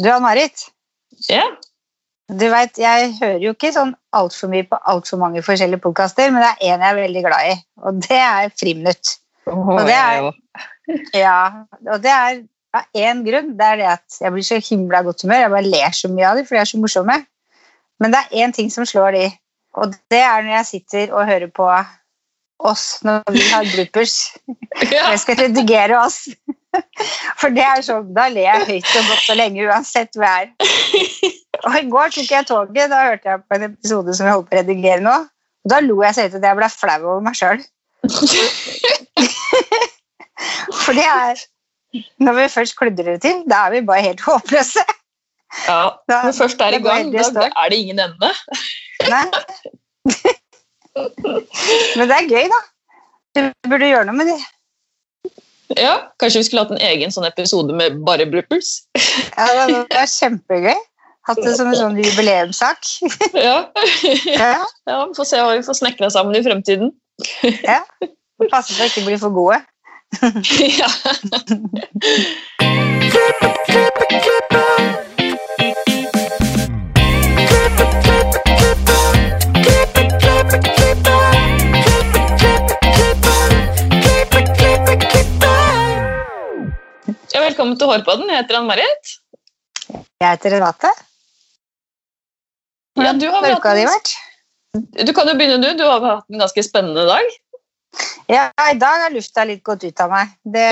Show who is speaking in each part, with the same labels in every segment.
Speaker 1: Du, Ann-Marit.
Speaker 2: Ja.
Speaker 1: Du vet, Jeg hører jo ikke sånn altfor mye på altfor mange forskjellige podkaster, men det er én jeg er veldig glad i, og det er Friminutt.
Speaker 2: Og
Speaker 1: det er- Ja, og det er av én grunn. Det er det at jeg blir så himla godt humør. Jeg bare ler så mye av dem, for de er så morsomme. Men det er én ting som slår de, og det er når jeg sitter og hører på oss når vi har bloopers.
Speaker 2: Ja.
Speaker 1: jeg skal redigere oss. For det er sånn, da ler jeg høyt og godt og lenge uansett er. Og i går tok jeg toget, da hørte jeg på en episode som jeg holdt på å redigere nå. Og da lo jeg så høyt at jeg ble flau over meg sjøl. For det er Når vi først kludrer det til, da er vi bare helt håpløse.
Speaker 2: ja.
Speaker 1: Da-
Speaker 2: Når først er i gang,
Speaker 1: helt
Speaker 2: da er det ingen ende.
Speaker 1: Nei. Men det er gøy, da. Du burde gjøre noe med det.
Speaker 2: Ja, Kanskje vi skulle hatt en egen sånn episode med bare bloopers?
Speaker 1: Ja, det er kjempegøy. Hatt det som en sånn jubileumssak.
Speaker 2: Ja.
Speaker 1: Ja,
Speaker 2: ja, Vi får se hva vi får snekra sammen i fremtiden.
Speaker 1: ja. Passe på å ikke bli for gode.
Speaker 2: ja. Velkommen til Hårpodden. Jeg heter Ann-Marit.
Speaker 1: Jeg heter Renate.
Speaker 2: Ja, du, har
Speaker 1: uka har vært?
Speaker 2: du kan jo begynne, du. Du har hatt en ganske spennende dag.
Speaker 1: Ja, i dag har lufta litt gått ut av meg. Det,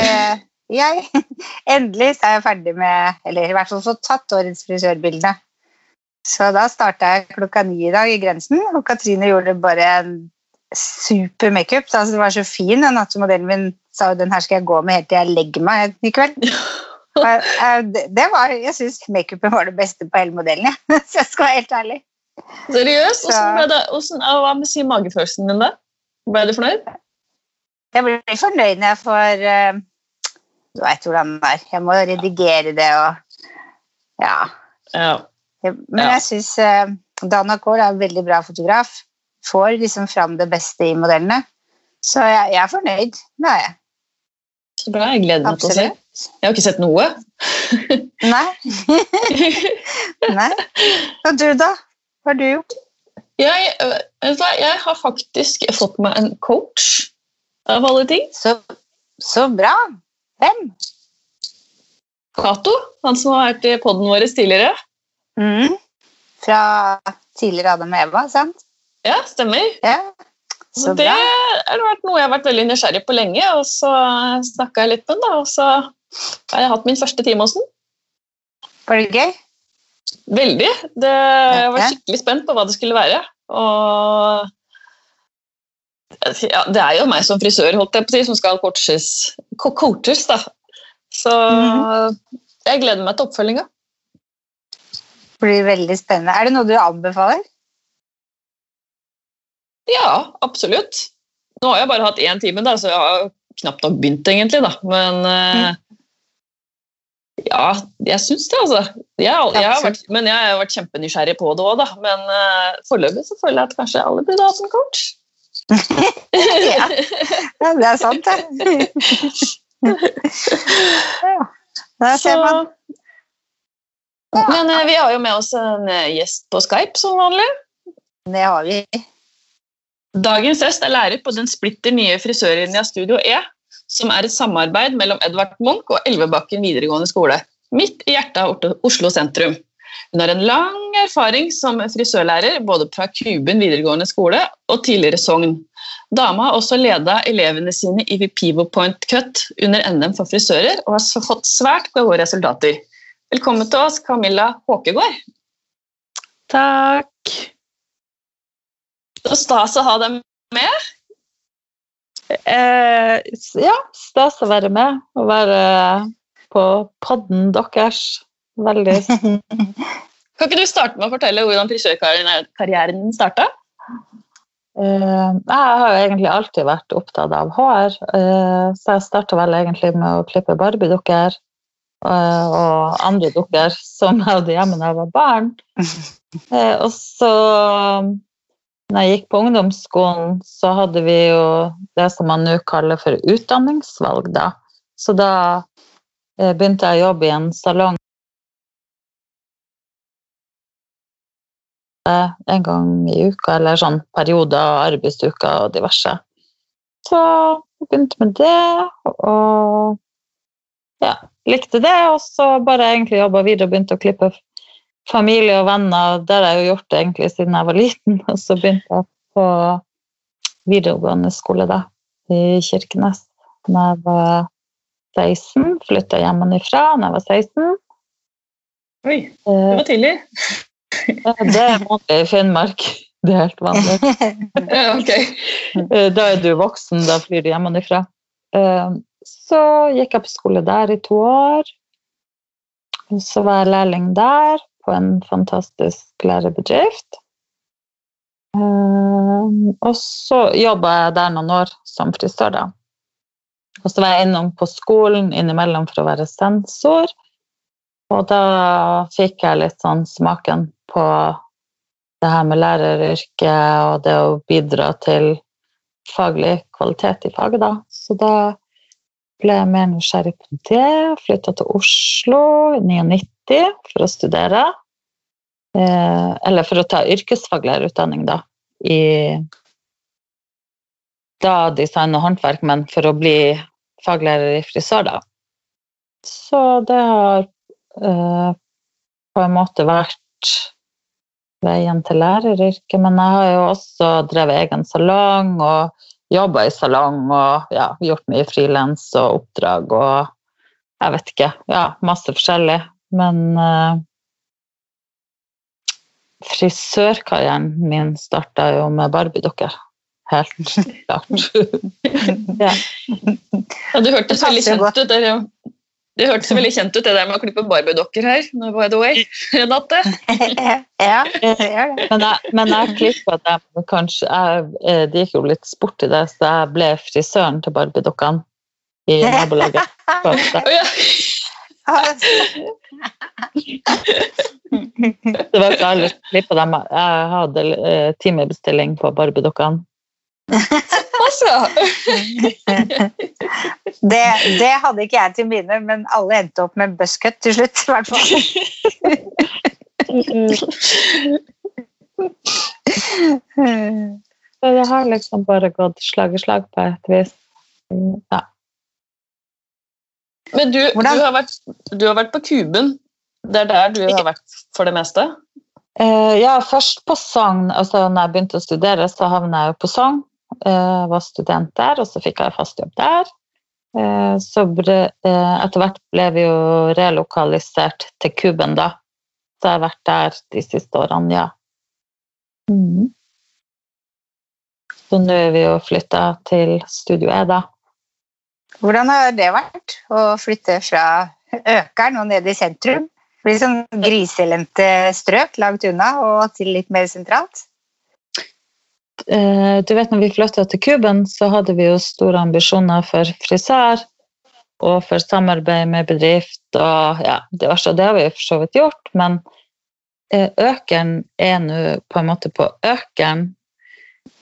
Speaker 1: jeg, endelig så er jeg ferdig med Eller i hvert fall fått tatt årets frisørbilde. Så da starta jeg klokka ni i dag i Grensen, og Katrine gjorde bare en super makeup. Altså, det var så fin, den nattemodellen min sa jo den her skal jeg gå med helt til jeg legger meg i kveld. Jeg- det- var, jeg syns makeupen var det beste på hele modellen, jeg. så jeg skal være helt ærlig.
Speaker 2: Seriøst? Hva med si magefølelsen din da? Ble du fornøyd?
Speaker 1: Jeg blir fornøyd når jeg får uh, Du veit hvordan det er. Jeg må redigere det og Ja.
Speaker 2: Ja.
Speaker 1: Men jeg syns uh, Dana Kahl er en veldig bra fotograf. Får liksom fram det beste i modellene. Så jeg, jeg er fornøyd. Det er jeg.
Speaker 2: Så bra. Jeg gleder meg til å se. Jeg har ikke sett noe.
Speaker 1: Nei. Nei. Og du, da? Hva har du gjort?
Speaker 2: Jeg, jeg har faktisk fått meg en coach, av alle ting.
Speaker 1: Så, så bra. Hvem?
Speaker 2: Cato, han som har vært i poden vår tidligere.
Speaker 1: Mm. Fra tidligere Adam og Eva, sant?
Speaker 2: Ja, stemmer.
Speaker 1: Ja. Så
Speaker 2: det har vært noe jeg har vært veldig nysgjerrig på lenge, og så snakka jeg litt med den, og så har jeg hatt min første time hos den.
Speaker 1: Var det gøy?
Speaker 2: Veldig. Det, jeg var skikkelig spent på hva det skulle være. Og ja, det er jo meg som frisør holdt jeg på å si, som skal coaches, co- coaches da. Så
Speaker 1: Mhm.
Speaker 2: jeg gleder meg til oppfølginga.
Speaker 1: Blir veldig spennende. Er det noe du anbefaler?
Speaker 2: Ja, absolutt. Nå har jeg bare hatt én time, da, så jeg har knapt nok begynt, egentlig. da. Men eh, ja, jeg syns det, altså. Jeg, har- jeg har vært, men jeg har vært kjempenysgjerrig på det òg, da. Men uh, foreløpig så føler jeg at kanskje alle burde hatt en coach.
Speaker 1: Ja. Ja, det er sant, det. ja. Der ser man.
Speaker 2: Men uh, vi har jo med oss en gjest på Skype, som vanlig.
Speaker 1: Det har vi.
Speaker 2: Dagens gjest er lærer på den splitter nye frisørlinja Studio E, som er et samarbeid mellom Edvard Munch og Elvebakken videregående skole, midt i hjertet av Oslo sentrum. Hun har en lang erfaring som frisørlærer, både fra Kuben videregående skole og tidligere Sogn. Dama har også leda elevene sine i Pivo Point Cut under NM for frisører, og har fått svært gode resultater. Velkommen til oss, Camilla Håkegård.
Speaker 3: Takk.
Speaker 2: Så stas å ha deg med.
Speaker 3: Eh, ja, stas å være med og være på podden deres. Veldig
Speaker 2: Kan ikke du starte med å fortelle hvordan frisørkarrieren din starta?
Speaker 3: Uh, Jeg har jo egentlig alltid vært opptatt av hår, uh, så jeg starta vel egentlig med å klippe Barbie-dukker eh, og andre dukker som jeg hadde hjemme da jeg var barn. Eh, og så når jeg gikk på ungdomsskolen, så hadde vi jo det som man nå kaller for utdanningsvalg, da. Så da eh, begynte jeg å jobbe i en salong eh, en gang i uka, eller sånn perioder arbeidsuker og diverse. Så jeg begynte med det, og ja, likte det. Og så bare egentlig jobba videre og begynte å klippe familie og venner. Det har jeg jo gjort egentlig siden jeg var liten. Og så begynte jeg på videregående skole da, i Kirkenes da jeg var 16. Flytta hjemmefra da jeg var 16.
Speaker 2: Oi, det var tidlig.
Speaker 3: Det er vanlig i Finnmark. Det er helt vanlig.
Speaker 2: Ja, ok.
Speaker 3: Eh, Da er du voksen, da flyr du hjemmefra. Eh, Så gikk jeg på skole der i to år. Så var jeg lærling der, på en fantastisk lærebedrift. Eh, Og så jobba jeg der noen år som frisør, da. Og så var jeg innom på skolen innimellom for å være sensor. Og da fikk jeg litt sånn smaken på det her med læreryrket og det å bidra til faglig kvalitet i faget, da. Så da ble mer nysgjerrig på det. Flytta til Oslo i 99 for å studere. Eh, eller for å ta yrkesfaglærerutdanning, da. I da design og håndverk, men for å bli faglærer i frisør, da. Så det har eh, på en måte vært veien til læreryrket. Men jeg har jo også drevet egen salong og jobba i salong og ja, gjort mye frilans og oppdrag og jeg vet ikke. Ja, masse forskjellig. Men uh, frisørkarrieren min starta jo med barbiedukker. Helt klart. ja.
Speaker 2: Ja, Du hørtes veldig kjent
Speaker 1: der,
Speaker 2: ut. Det, det hørtes veldig kjent ut, det der med å klippe barbiedokker her. no, By the way. Renate.
Speaker 1: ja, det gjør det.
Speaker 3: Men jeg, men jeg klippa dem kanskje jeg, eh, Det gikk jo litt sport i det, så jeg ble frisøren til barbiedukkene i nabolaget. Det-
Speaker 2: Å, ja.
Speaker 3: Det var ikke alle som klippa dem. Jeg hadde eh, timebestilling på barbiedukkene.
Speaker 2: Altså.
Speaker 1: Det, det hadde ikke jeg til mine, men alle endte opp med buzzcut til slutt. i hvert fall.
Speaker 3: Så det har liksom bare gått slag i slag på et vis. Ja.
Speaker 2: Men du, du, har vært, du har vært på Kuben. Det er der du har vært for det meste?
Speaker 3: Uh, ja, først på Sogn. Altså, når jeg begynte å studere, så havna jeg jo på Sogn. Eh, var student der, og så fikk jeg fast jobb der. Eh, så eh, etter hvert ble vi jo relokalisert til Kuben, da. Så jeg har vært der de siste årene, ja. Mm. Så nå er vi jo flytta til Studio E, da.
Speaker 1: Hvordan har det vært å flytte fra Økeren og ned i sentrum? Blir sånn griselendte strøk langt unna og til litt mer sentralt?
Speaker 3: Eh, du vet, når vi flytta til Kuben, så hadde vi jo store ambisjoner for frisør og for samarbeid med bedrift og ja, diverse. Det har vi for så vidt gjort, men eh, Økeren er nå på en måte på Økeren.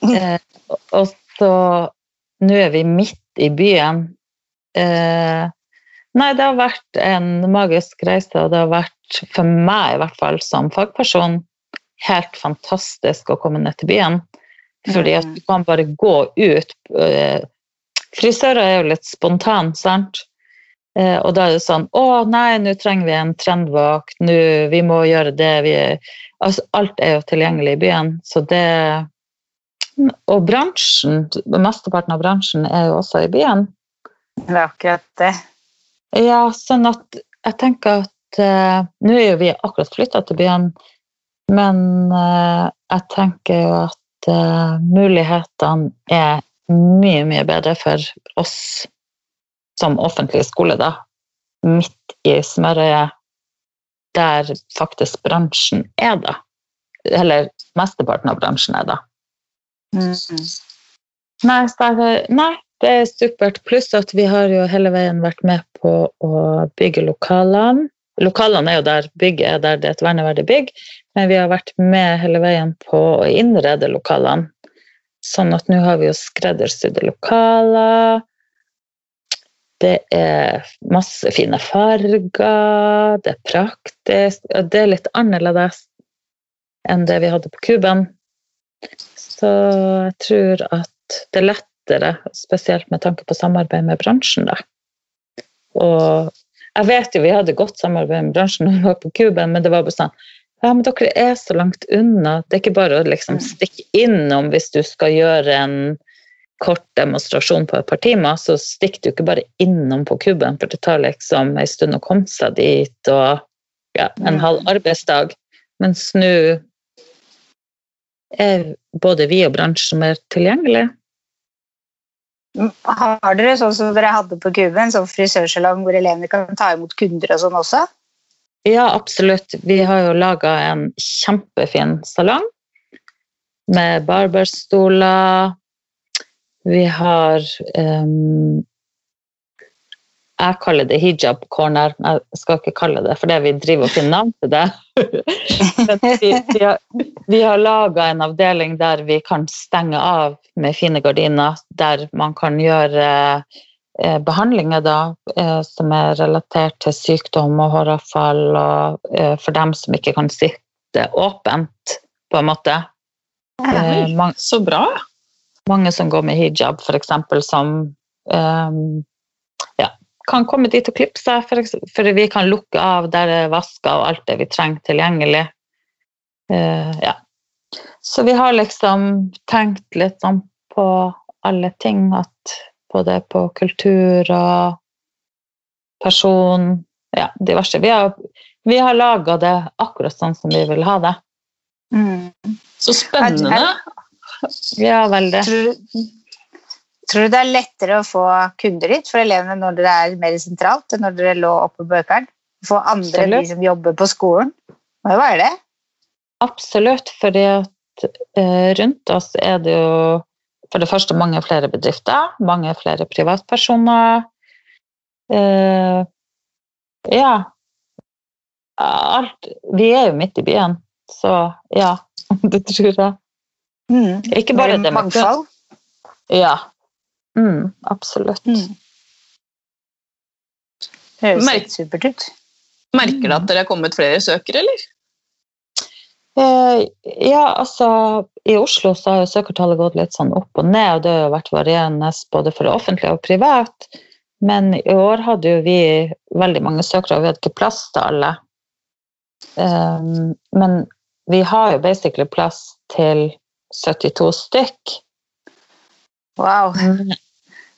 Speaker 3: Eh, og så nå er vi midt i byen. Eh, nei, det har vært en magisk reise, og det har vært, for meg i hvert fall som fagperson, helt fantastisk å komme ned til byen. Fordi at du kan bare gå ut. eh, Frisører er jo litt spontane, sant? Eh, Og da er det sånn Å, nei, nå trenger vi en trendvakt. Nå, vi må gjøre det. Vi, altså, alt er jo tilgjengelig i byen. Så det Og bransjen, mesteparten av bransjen er jo også i byen.
Speaker 1: Det er akkurat det.
Speaker 3: Ja, sånn at jeg tenker at uh, Nå er jo vi akkurat flytta til byen, men uh, jeg tenker jo at eh, mulighetene er mye, mye bedre for oss som offentlig skole, da. Midt i smørøyet, der faktisk bransjen er, da. Eller mesteparten av bransjen er, da.
Speaker 1: Mm.
Speaker 3: Nei, er nei, det er supert. Pluss at vi har jo hele veien vært med på å bygge lokalene. Lokalene er jo der, bygget er der, det er et verneverdig bygg. Men vi har vært med hele veien på å innrede lokalene. Sånn at nå har vi jo skreddersydde lokaler. Det er masse fine farger, det er praktisk. og Det er litt annerledes enn det vi hadde på Kuben. Så jeg tror at det er lettere, spesielt med tanke på samarbeid med bransjen, da. Og jeg vet jo vi hadde godt samarbeid med bransjen når vi var på Kuben, men det var bare sånn ja, men dere er så langt unna. Det er ikke bare å liksom stikke innom hvis du skal gjøre en kort demonstrasjon på et par timer, så stikker du ikke bare innom på kuben, for det tar liksom en stund å komme seg dit og ja, en halv arbeidsdag. Mens nå er både vi og bransjen mer tilgjengelig.
Speaker 1: Har dere sånn som dere hadde på Kuben, sånn frisørsalong hvor elevene kan ta imot kunder og sånn også?
Speaker 3: Ja, absolutt. Vi har jo laga en kjempefin salong med barberstoler. Vi har um, Jeg kaller det hijab corner. Jeg skal ikke kalle det for det, vi driver og finner navn til det. vi, vi, har, vi har laga en avdeling der vi kan stenge av med fine gardiner, der man kan gjøre Eh, behandlinger da, eh, som er relatert til sykdom og håravfall, og eh, for dem som ikke kan sitte åpent, på en måte.
Speaker 2: Nei, mange, så bra!
Speaker 3: Mange som går med hijab, f.eks., som um, ja, kan komme dit og klippe seg, for, for, vi kan lukke av der det er vasker og alt det vi trenger tilgjengelig. Uh, ja. Så vi har liksom tenkt litt sånn på alle ting at både på kultur og person Ja, diverse. Vi har, vi har laga det akkurat sånn som vi vil ha det.
Speaker 2: Mm. Så spennende.
Speaker 3: Ja, veldig.
Speaker 1: Tror, tror, du det er lettere å få kunder dit for elevene når dere er mer sentralt enn når dere lå oppe på Økeren? Få andre enn de som jobber på skolen? Må jo være det?
Speaker 3: Absolutt, fordi at eh, rundt oss er det jo for det første mange flere bedrifter, mange flere privatpersoner. Eh, ja. Alt Vi er jo midt i byen, så ja, det tror jeg. Mm. Ikke bare det,
Speaker 1: med mangfold.
Speaker 3: Ja. Mm, absolutt. Mm.
Speaker 1: Det høres helt supert ut.
Speaker 2: Merker du at dere er kommet flere søkere, eller?
Speaker 3: Eh, ja, altså I Oslo så har jo søkertallet gått litt sånn opp og ned, og det har vært varierende både for det offentlige og privat. Men i år hadde jo vi veldig mange søkere, og vi hadde ikke plass til alle. Eh, men vi har jo basically plass til 72 stykk.
Speaker 1: Wow.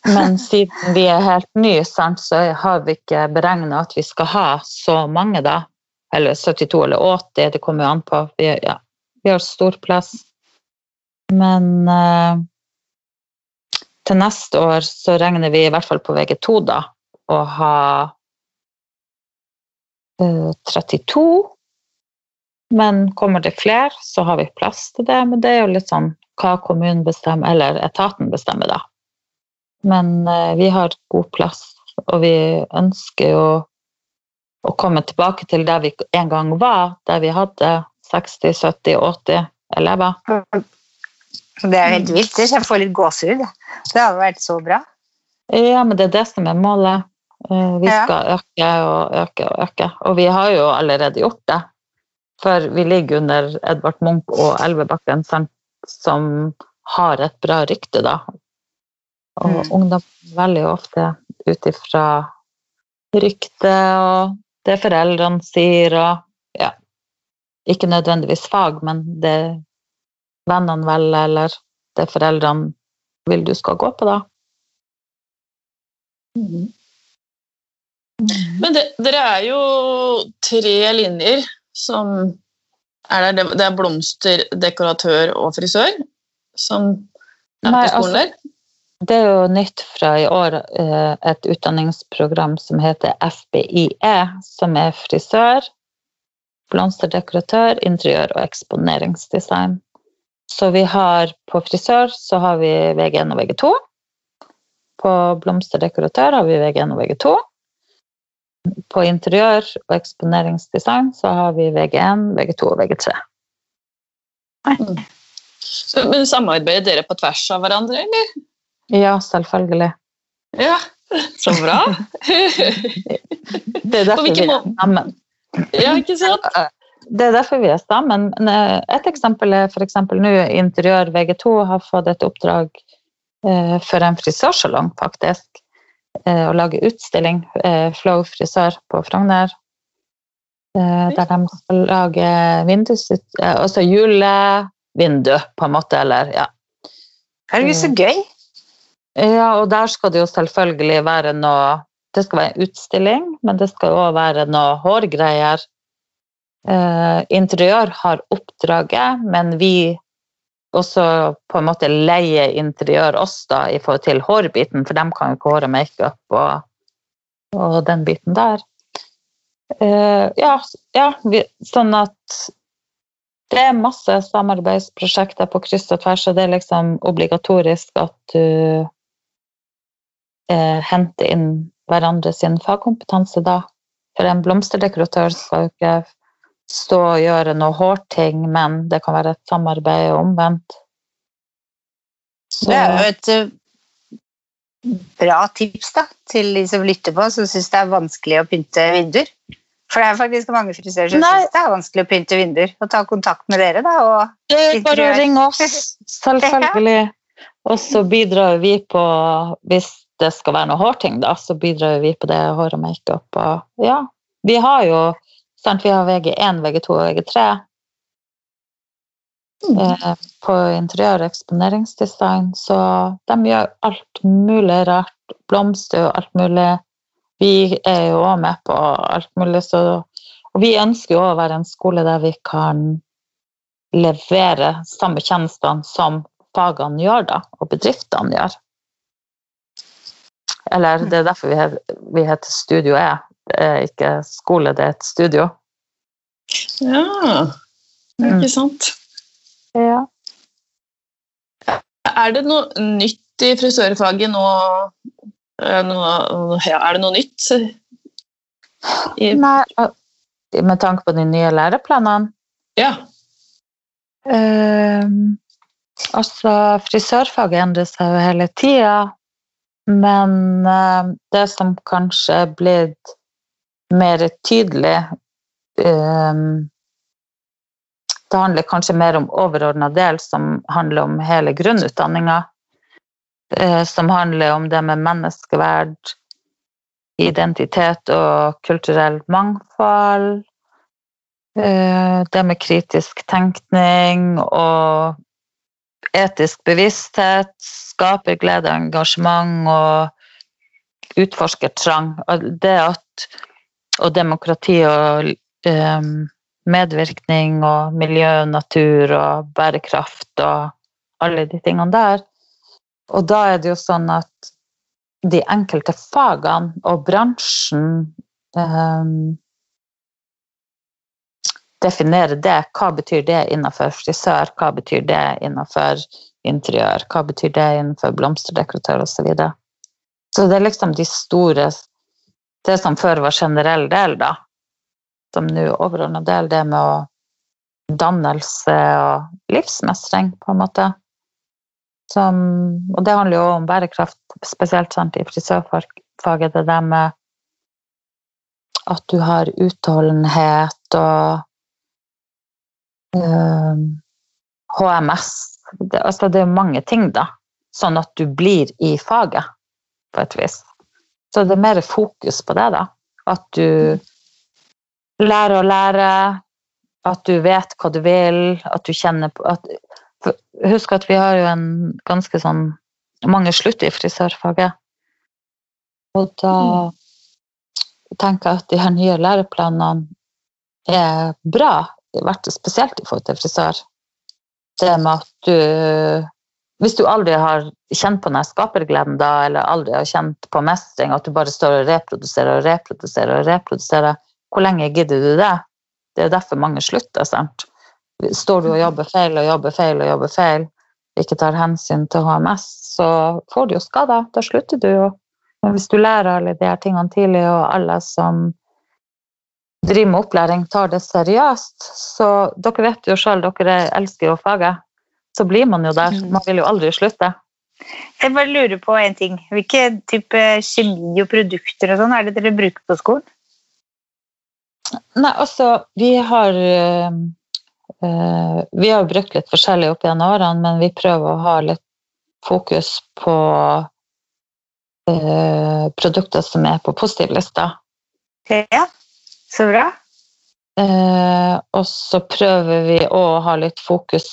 Speaker 3: Men siden vi er helt nye, så har vi ikke beregna at vi skal ha så mange, da. Eller 72 eller 80, det kommer jo an på. Vi, ja, vi har stor plass. Men eh, til neste år så regner vi i hvert fall på VG2 da å ha eh, 32. Men kommer det flere, så har vi plass til det. Men det er jo litt sånn hva kommunen bestemmer, eller etaten bestemmer, da. Men eh, vi har god plass, og vi ønsker jo å komme tilbake til der vi en gang var, der vi hadde 60-70-80 elever.
Speaker 1: Det er helt vilt. Jeg får litt gåsehud. Det hadde vært så bra.
Speaker 3: Ja, men det er det som er målet. Eh, vi skal øke og øke og øke. Og vi har jo allerede gjort det. For vi ligger under Edvard Munch og Elvebakken, som har et bra rykte, da. Og mm. ungdom veldig ofte ut ifra rykte og det foreldrene sier, og ja Ikke nødvendigvis fag, men det vennene velger, eller det foreldrene vil du skal gå på, da.
Speaker 2: Mm. Men det, dere er jo tre linjer som er der. Det er blomster, dekoratør og frisør som er Nei, på skolen der?
Speaker 3: Det er jo nytt fra i år eh, et utdanningsprogram som heter FBIE, som er frisør, blomsterdekoratør, interiør og eksponeringsdesign. Så vi har på frisør så har vi VG1 og VG2. På blomsterdekoratør har vi VG1 og VG2. På interiør og eksponeringsdesign så har vi VG1, VG2 og VG3.
Speaker 2: Mm. Men samarbeider dere på tvers av hverandre, eller?
Speaker 3: Ja, selvfølgelig.
Speaker 2: Ja, så bra.
Speaker 3: det er derfor vi er sammen.
Speaker 2: Ja, ikke sant?
Speaker 3: det er derfor vi er sammen. Eh, et eksempel er f.eks. nå Interiør VG2 har fått et oppdrag eh, for en frisørsalong, faktisk. Eh, å lage utstilling, Flow frisør på Frogner. Der de skal lage vindus, altså julevindu, på en måte, eller ja.
Speaker 1: Herregud, så gøy.
Speaker 3: Ja, og der skal det jo selvfølgelig være noe Det skal være en utstilling, men det skal òg være noe hårgreier. Eh, interiør har oppdraget, men vi også på en måte leier interiør oss da, i forhold til hårbiten, for de kan jo ikke hår og makeup og, og den biten der. Eh, ja, ja vi, sånn at det er masse samarbeidsprosjekter på kryss og tvers, og det er liksom obligatorisk at du eh, hente inn hverandre sin fagkompetanse da. For en blomsterdekoratør skal jo ikke stå og gjøre noe hårting, men det kan være et samarbeid omvendt.
Speaker 1: Så. Det er jo et uh, bra tips da, til de som lytter på, som syns det er vanskelig å pynte vinduer. For det er faktisk mange frisører som syns det er vanskelig å pynte vinduer. Og ta kontakt med dere, da. Og
Speaker 3: det er bare å ringe oss, selvfølgelig. Og så bidrar vi på Hvis det skal være noe hårting, da, så bidrar vi på det. Hår og makeup og Ja. Vi har jo sant, Vi har VG1, VG2 og VG3
Speaker 1: Mm.
Speaker 3: eh, på interiør- og eksponeringsdesign, så de gjør alt mulig rart. Blomster og alt mulig. Vi er jo òg med på alt mulig, så Og vi ønsker jo å være en skole der vi kan levere samme tjenestene som fagene gjør, da, og bedriftene gjør. Eller det er derfor vi vi heter Studio E. Det er ikke skole, det er et studio.
Speaker 2: Ja, det er ikke sant.
Speaker 3: Ja.
Speaker 2: Er det noe nytt i frisørfaget nå? Er det noe, er det noe nytt? I,
Speaker 3: Nei, med tanke på de nye læreplanene
Speaker 2: ja.
Speaker 3: Um, altså, frisørfaget endrer seg jo hele tida, men eh, det som kanskje er blitt mer tydelig ehm, Det handler kanskje mer om overordna del, som handler om hele grunnutdanninga. eh, som handler om det med menneskeverd, identitet og kulturelt mangfold. Eh, Det med kritisk tenkning og etisk bevissthet, skaperglede, engasjement og utforskertrang. trang. Det at, og demokrati og um, medvirkning og miljø, natur og bærekraft og alle de tingene der. Og da er det jo sånn at de enkelte fagene og bransjen eh, definere det. Hva betyr det innenfor frisør? Hva betyr det innenfor interiør? Hva betyr det innenfor blomsterdekoratør osv.? Så, videre. så det er liksom de store Det som før var generell del, da. Som nå er overordna del, det med å dannelse og livsmestring, på en måte. Som, og det handler jo om bærekraft, spesielt sant, i frisørfaget. Det der med at du har utholdenhet og HMS det, altså det er mange ting, da. Sånn at du blir i faget, på et vis. Så det er mer fokus på det, da. At du lærer å lære, at du vet hva du vil, at du kjenner på at, Husk at vi har jo en ganske sånn Mange slutter i frisørfaget. Og da tenker jeg at de her nye læreplanene er bra, fall spesielt i forhold til frisør. Det med at du Hvis du aldri har kjent på den skapergleden da, eller aldri har kjent på mestring, at du bare står og reproduserer og reproduserer og reproduserer, hvor lenge gidder du det? Det er derfor mange slutter. sant? Står du og jobber feil og jobber feil og jobber feil, ikke tar hensyn til HMS, så får du jo skader. Da slutter du jo. Men hvis du lærer alle de her tingene tidlig, og alle som driver med opplæring, tar det seriøst, så dere vet jo sjøl, dere elsker jo faget, så blir man jo der. Man vil jo aldri slutte.
Speaker 1: Jeg bare lurer på en ting. Hvilke type kjemi og produkter og sånn er det dere bruker på skolen?
Speaker 3: Nei, altså, vi har eh, Vi har brukt litt forskjellig opp gjennom årene, men vi prøver å ha litt fokus på øh, produkter som er på positivlista.
Speaker 1: Ja, så bra.
Speaker 3: Eh, og så prøver vi å ha litt fokus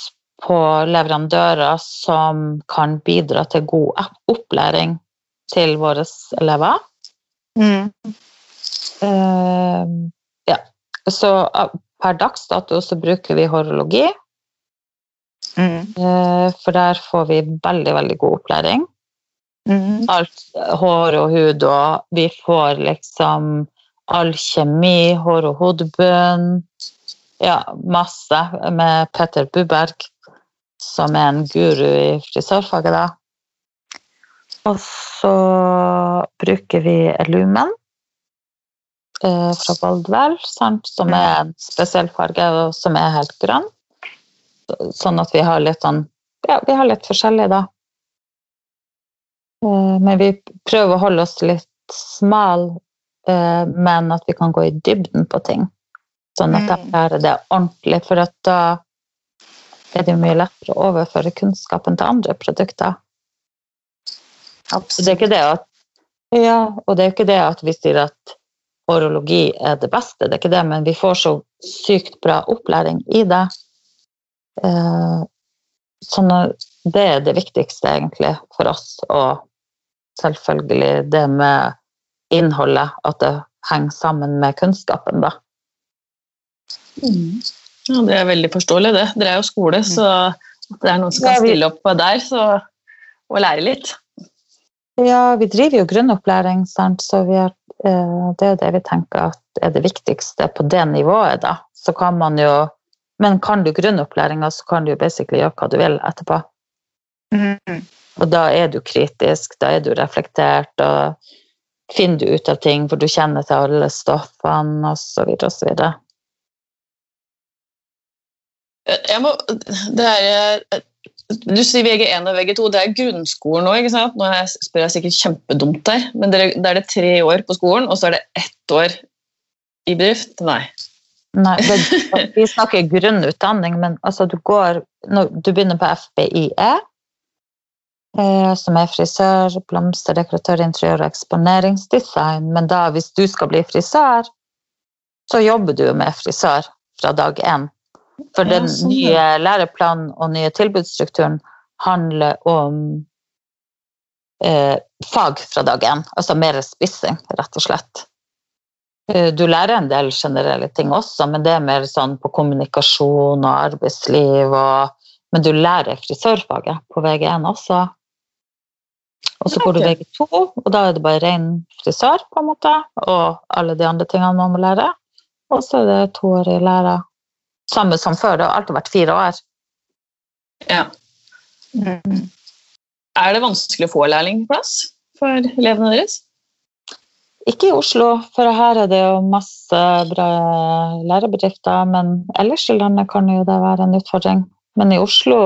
Speaker 3: på leverandører som kan bidra til god opplæring til våre elever.
Speaker 1: Mm.
Speaker 3: Eh, ja. Så per dags dato så bruker vi horologi,
Speaker 1: Mm.
Speaker 3: eh, for der får vi veldig, veldig god opplæring.
Speaker 1: Mm.
Speaker 3: Alt hår og hud, og vi får liksom all hår og hodebunn. Ja, masse med Petter Buberg, som er en guru i frisørfaget, da. Og så bruker vi Lumen eh, fra Goldwell, som er en spesiell farge, og som er helt grønn. Sånn at vi har litt sånn Ja, vi har litt forskjellig, da. Eh, Men vi prøver å holde oss litt smal, eh, men at vi kan gå i dybden på ting. Sånn at jeg
Speaker 1: Mm.
Speaker 3: lærer det ordentlig, for da er det jo mye lettere å overføre kunnskapen til andre produkter. Absolutt. det er ikke det at Ja, og det er ikke det at vi sier at orologi er det beste, det er ikke det, men vi får så sykt bra opplæring i det. Eh, Sånn at det er det viktigste egentlig for oss, og selvfølgelig det med innholdet, at det henger sammen med kunnskapen, da.
Speaker 2: Ja, det er veldig forståelig, det. Dere er jo skole, så at det er noen som kan stille opp der så, og lære litt.
Speaker 3: Ja, vi driver jo grunnopplæring, sant? så vi har, eh, det er jo det vi tenker at er det viktigste på det nivået. da. Så kan man jo, Men kan du grunnopplæringa, så kan du jo basically gjøre hva du vil etterpå.
Speaker 1: Mm.
Speaker 3: Og da er du kritisk, da er du reflektert, og finner du ut av ting hvor du kjenner til alle stoffene osv. osv.
Speaker 2: Jeg må, det er, du sier VG1 og VG2, det er grunnskolen nå, ikke sant? Nå spør jeg sikkert kjempedumt der, men da er det tre år på skolen, og så er det ett år i bedrift? Nei.
Speaker 3: Nei, det, vi snakker grunnutdanning, men altså du går Du begynner på FBIE, eh, som er frisør, blomsterdekoratør, interiør og eksponeringsdesign. Men da, hvis du skal bli frisør, så jobber du med frisør fra dag én. For den
Speaker 2: sånn,
Speaker 3: nye læreplanen og nye tilbudsstrukturen handler om eh, fag fra dag én. Altså mer spissing, rett og slett. Eh, Du lærer en del generelle ting også, men det er mer sånn på kommunikasjon og arbeidsliv. Og, men du lærer frisørfaget på VG1 også. Og så går du
Speaker 2: Ok.
Speaker 3: VG2, og da er det bare ren frisør, på en måte. Og alle de andre tingene man må lære. Og så er det toårig lære. Samme som før, det har alltid vært fire år.
Speaker 2: Ja.
Speaker 1: Mm.
Speaker 2: Er det vanskelig å få lærlingplass for elevene deres?
Speaker 3: Ikke i Oslo, for her er det jo masse bra lærebedrifter. Men ellers i landet kan jo det være en utfordring. Men i Oslo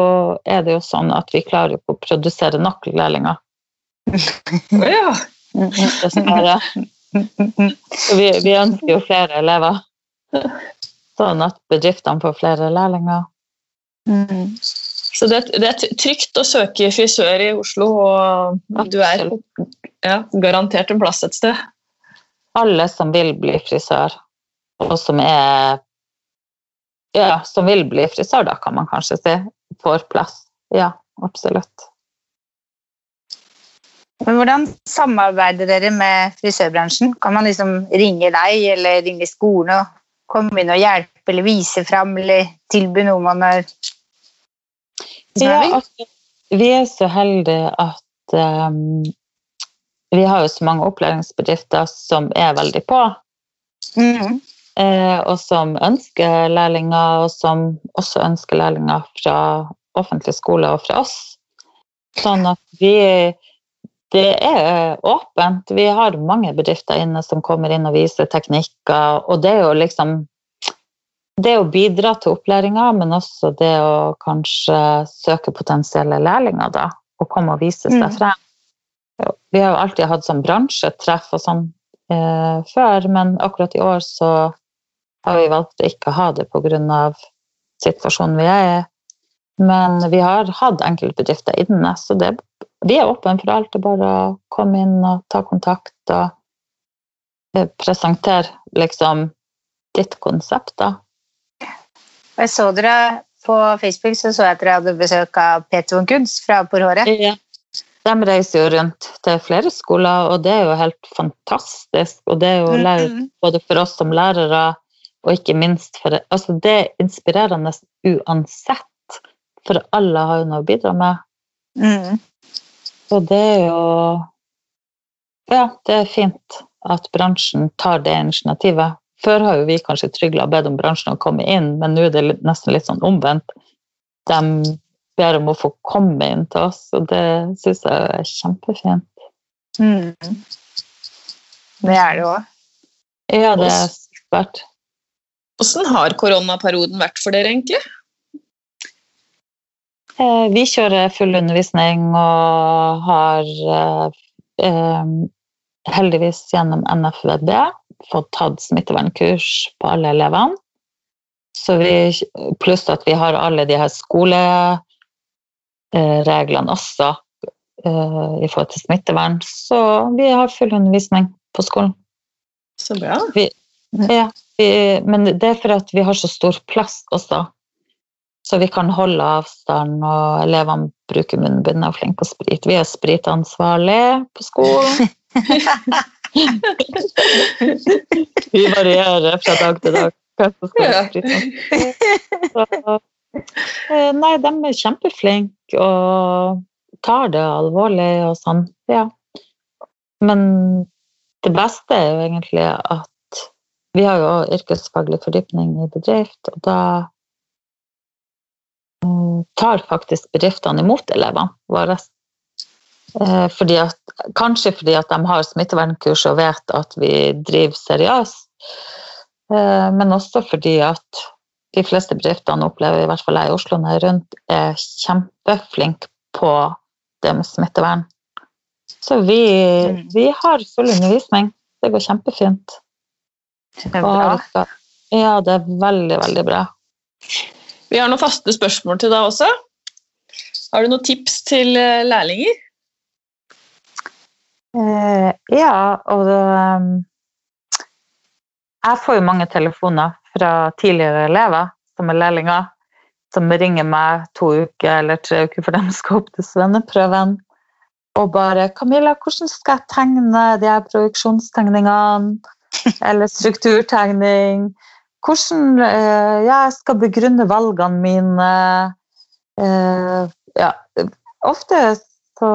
Speaker 3: er det jo sånn at vi klarer jo ikke å produsere nok lærlinger.
Speaker 2: Å ja.
Speaker 3: Dessverre. Vi, vi ønsker jo flere elever. Sånn at bedriftene får flere lærlinger.
Speaker 1: Mm.
Speaker 2: Så det, det er trygt å søke frisør i Oslo, og du er ja, garantert en plass et sted.
Speaker 3: Alle som vil bli frisør, og som er Ja, som vil bli frisør, da, kan man kanskje si, får plass. Ja, absolutt.
Speaker 1: Men hvordan samarbeider dere med frisørbransjen? Kan man liksom ringe deg eller ringe skolen og komme inn og hjelpe eller vise fram eller tilby noe man har
Speaker 3: Ja, altså, vi er så heldige at um, vi har jo så mange opplæringsbedrifter som er veldig på,
Speaker 1: Mhm.
Speaker 3: eh, og som ønsker lærlinger, og som også ønsker lærlinger fra offentlig skole og fra oss. Sånn at vi Det er åpent. Vi har mange bedrifter inne som kommer inn og viser teknikker, og det er jo liksom det å bidra til opplæringa, men også det å kanskje søke potensielle lærlinger, da, og komme og vise seg
Speaker 1: Mm.
Speaker 3: frem. Vi har jo alltid hatt sånn bransjetreff og sånn eh, før, men akkurat i år så har vi valgt å ikke ha det pga. situasjonen vi er i. Men vi har hatt enkeltbedrifter inne, så det, vi er åpne for alt. Det er bare å komme inn og ta kontakt og eh, presentere liksom ditt konsept, da.
Speaker 1: Jeg så dere på Facebook så, så jeg at dere hadde besøk av Peter von Kunst fra Por Håret.
Speaker 3: Ja. De reiser jo rundt til flere skoler, og det er jo helt fantastisk. Og det er jo lærer,
Speaker 1: Mhm.
Speaker 3: både for oss som lærere, og ikke minst for Altså, det er inspirerende uansett, for alle har jo noe å bidra med.
Speaker 1: Mm.
Speaker 3: Og det er jo Ja, det er fint at bransjen tar det initiativet. Før har jo vi kanskje trygla og bedt om bransjen å komme inn, men nå er det nesten litt sånn omvendt. De ber om å få komme inn til oss, og det syns jeg er kjempefint.
Speaker 1: Mm. Det er det òg.
Speaker 3: Ja, det er svært.
Speaker 2: Hvordan har koronaperioden vært for dere, egentlig?
Speaker 3: Eh, Vi kjører full undervisning og har eh, eh, heldigvis gjennom NFVD fått tatt smittevernkurs på alle elevene. Så vi, pluss at vi har alle de her skolereglene også eh, i forhold til smittevern. Så vi har full undervisning på skolen.
Speaker 2: Så bra.
Speaker 3: Ja, vi, men det er for at vi har så stor plass også. Så vi kan holde avstand, og elevene bruker munnbind og er flinke på sprit. Vi er spritansvarlig på skolen. vi varierer fra dag til dag. Så, eh, Nei, de er kjempeflinke og tar det alvorlig og sånn. Ja. Men det beste er jo egentlig at vi har jo yrkesfaglig fordypning i bedrift, og da tar faktisk bedriftene imot elevene våre. Eh, Fordi at, kanskje fordi at de har smittevernkurs og vet at vi driver seriøst, eh, men også fordi at de fleste bedriftene opplever, i hvert fall jeg i Oslo når jeg er rundt, er kjempeflinke på det med smittevern. Så vi,
Speaker 1: Mm.
Speaker 3: vi har full undervisning. Det går kjempefint.
Speaker 1: Det er bra.
Speaker 3: Ja, det er veldig, veldig bra.
Speaker 2: Vi har noen faste spørsmål til deg også. Har du noen tips til eh, lærlinger?
Speaker 3: Eh, ja, og um, jeg får jo mange telefoner fra tidligere elever som er lærlinger, som ringer meg to uker eller tre uker før de skal opp til svenneprøven. Og bare 'Camilla, hvordan skal jeg tegne de her produksjonstegningene?' Eller strukturtegning. Hvordan eh, jeg skal begrunne valgene mine. Eh, ja, ofte så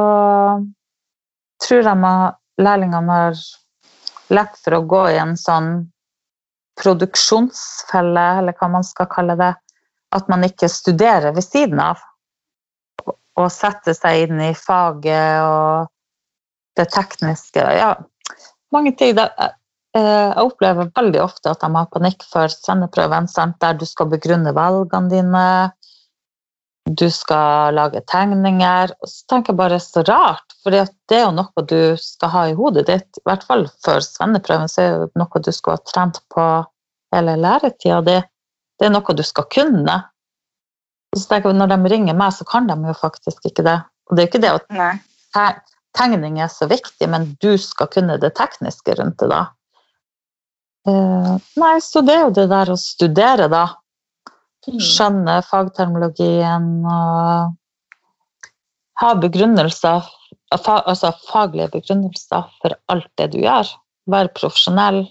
Speaker 3: tror jeg lærlingene har lett for å gå i en sånn produksjonsfelle, eller hva man skal kalle det. At man ikke studerer ved siden av. Og setter seg inn i faget og det tekniske. Ja, mange ting. Eh, jeg opplever veldig ofte at de har panikk for svenneprøven, sant? der du skal begrunne valgene dine du skal lage tegninger. Og så tenker jeg bare så rart, for det er jo noe du skal ha i hodet ditt. I hvert fall før svenneprøven så er det noe du skal ha trent på hele læretida di. Det er noe du skal kunne. Og så tenker jeg, Når de ringer meg, så kan de jo faktisk ikke det. Og det er jo ikke det at tegning er så viktig, men du skal kunne det tekniske rundt det, da. Eh, nei, så det er jo det der å studere, da skjønne fagtermologien og ha begrunnelser, altså faglige begrunnelser for alt det du gjør. Være profesjonell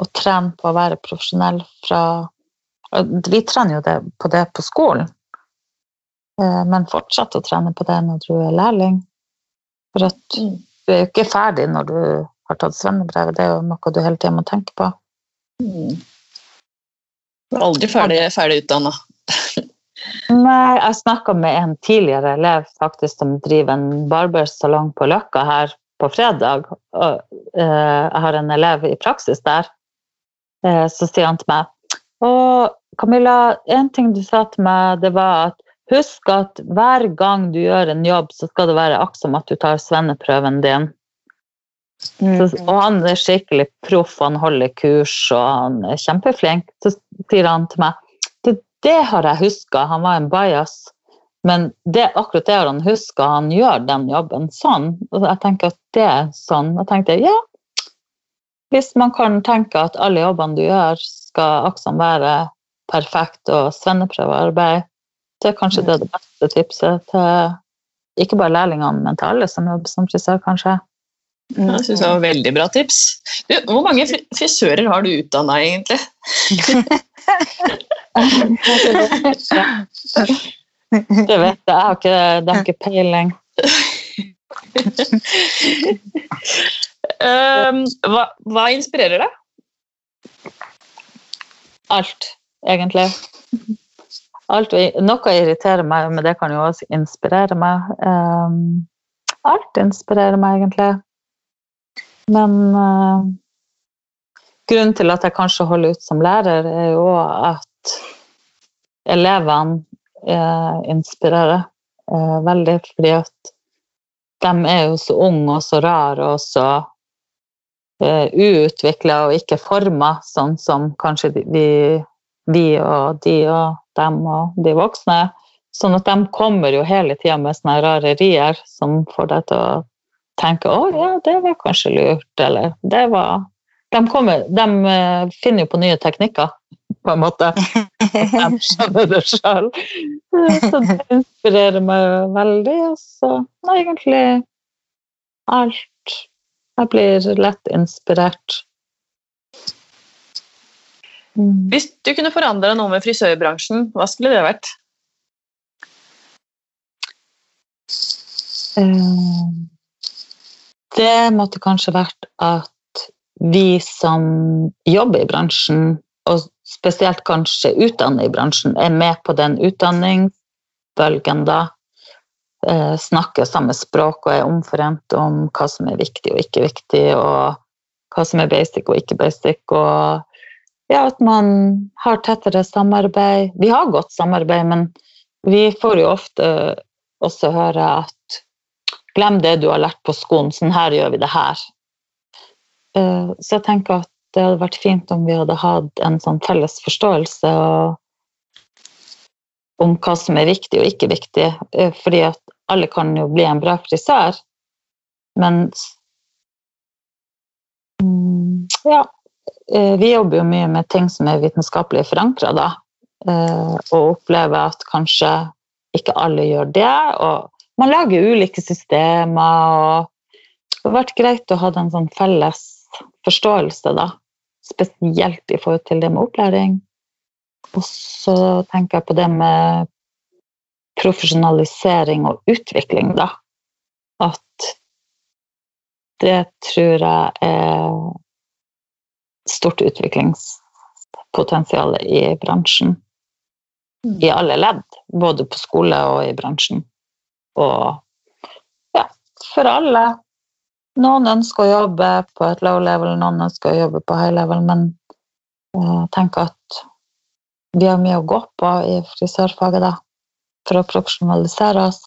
Speaker 3: og trene på å være profesjonell fra Vi trener jo det, på det på skolen, eh, men fortsett å trene på det når du er lærling. For at
Speaker 2: Mm.
Speaker 3: du er jo ikke ferdig når du har tatt svennebrevet, det er jo noe du hele tida må tenke på.
Speaker 2: Mm. Du er aldri ferdig, ferdig utdanna.
Speaker 3: Nei, jeg snakka med en tidligere elev faktisk som driver en barbersalong på Løkka her på fredag. Og, uh, jeg har en elev i praksis der. Uh, så sier han til meg Og Camilla, en ting du sa til meg, det var at husk at hver gang du gjør en jobb, så skal det være akk som at du tar svenneprøven din. Så, og han er skikkelig proff, han holder kurs og han er kjempeflink. Så sier han til meg det, det har jeg huska, han var en bajas. Men det, akkurat det har han huska, han gjør den jobben sånn. Og jeg tenker at det er sånn. Jeg tenkte ja, hvis man kan tenke at alle jobbene du gjør, skal akkurat være perfekt og svenneprøvearbeid, det er kanskje det, det beste tipset til ikke bare lærlingene, men til alle som jobber som frisør, kanskje.
Speaker 2: Jeg synes det var veldig bra tips. Du, hvor mange frisører har du utdanna, egentlig?
Speaker 3: det vet jeg. Jeg har ikke, det har ikke peiling.
Speaker 2: um, hva, hva, inspirerer deg?
Speaker 3: Alt, egentlig. Alt, noe irriterer meg, men det kan jo også inspirere meg. Um, alt inspirerer meg, egentlig. Men uh, grunnen til at jeg kanskje holder ut som lærer, er jo at elevene uh, inspirerer uh, veldig. Fordi at de er jo så unge og så rare og så uh, og ikke forma sånn som kanskje vi, vi og de og dem og de voksne. Sånn at de kommer jo hele tida med sånne rarerier som får deg til å tenker å ja, det var kanskje lurt, eller det var De, kommer, de eh, finner jo på nye teknikker, på en måte. De skjønner det sjøl. Så det inspirerer meg veldig. Og så egentlig alt. Jeg blir lett inspirert.
Speaker 2: Mm. Hvis du kunne forandra noe med frisørbransjen, hva skulle det vært?
Speaker 3: Um det måtte kanskje vært at vi som jobber i bransjen, og spesielt kanskje utdanner i bransjen, er med på den utdanningsbølgen da. Eh, snakker samme språk og er omforent om hva som er viktig og ikke viktig, og hva som er basic og ikke basic. Og ja, at man har tettere samarbeid. Vi har godt samarbeid, men vi får jo ofte også høre at Glem det du har lært på skolen, sånn her gjør vi det her. Eh, så jeg tenker at det hadde vært fint om vi hadde hatt en sånn felles forståelse om hva som er viktig og ikke viktig. Eh, fordi at alle kan jo bli en bra frisør, men mm, Ja. Eh, vi jobber jo mye med ting som er vitenskapelig forankra, da. Og opplever at kanskje ikke alle gjør det. og man lager ulike systemer, og det har vært greit å ha en sånn felles forståelse, da. Spesielt i forhold til det med opplæring. Og så tenker jeg på det med profesjonalisering og utvikling, da. At det tror jeg er stort utviklingspotensial i bransjen. I alle ledd, både på skole og i bransjen. Og ja, for alle. Noen ønsker å jobbe på et low level, noen ønsker å jobbe på high level, men jeg tenker at vi har mye å gå på i frisørfaget da, for å profesjonalisere oss.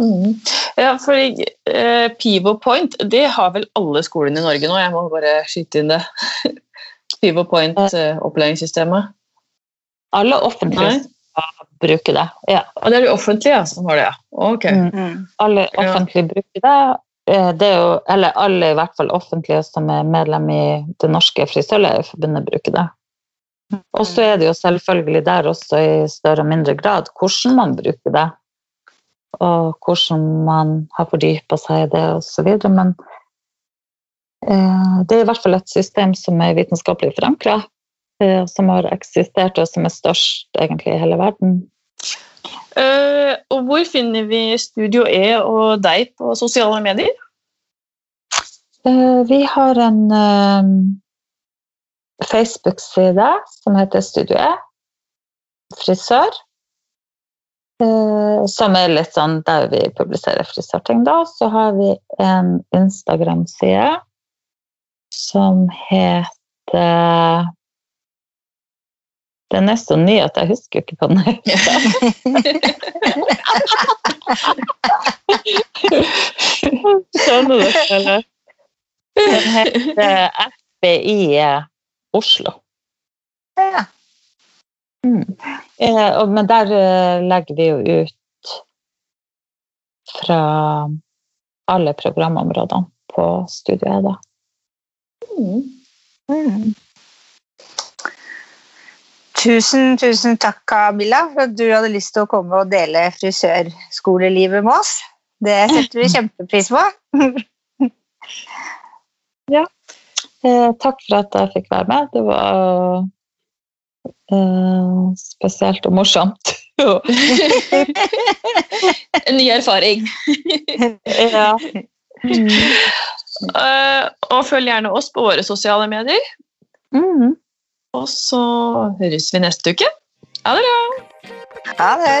Speaker 2: Mm. Ja, fordi eh, Pivo Point det har vel alle skolene i Norge nå? Jeg må bare skyte inn det. Pivo Point-opplæringssystemet. Eh,
Speaker 3: alle offentlige bruker det. Ja.
Speaker 2: Og det er de offentlige som har det, ja. Okay. Mm.
Speaker 3: mm. Alle offentlige ja. bruker det. Eh, det er jo, eller alle i hvert fall offentlige som er medlem i Det norske frisørlegeforbundet, bruker det. Og så er det jo selvfølgelig der også i større og mindre grad hvordan man bruker det. Og hvordan man har fordypa seg i det osv. Men eh, det er i hvert fall et system som er vitenskapelig forankra. Eh, som har eksistert, og som er størst egentlig i hele verden.
Speaker 2: Uh, og hvor finner vi Studio E og deg på sosiale medier?
Speaker 3: Uh, vi har en uh, Facebook-side som heter Studio E. Frisør. som er litt sånn der vi publiserer frisørting, da. Så har vi en Instagram-side som heter Det er nesten ny at jeg husker ikke hva den heter. Skjønner dere, eller? Den heter FBI Oslo.
Speaker 1: Ja.
Speaker 3: Mm. Eh, men der eh, legger vi jo ut fra alle programområdene på studiet, da.
Speaker 2: Mm.
Speaker 1: Tusen, tusen takk, Camilla, for at du hadde lyst til å komme og dele frisørskolelivet med oss. Det setter vi kjempepris på.
Speaker 3: Eh, takk for at jeg fikk være med. Det var eh, spesielt og morsomt.
Speaker 2: En ny erfaring.
Speaker 3: ja. Mm.
Speaker 2: Uh, og følg gjerne oss på våre sosiale medier.
Speaker 3: Mm.
Speaker 2: Og så høres vi neste uke. Ha det bra!
Speaker 1: Ha det.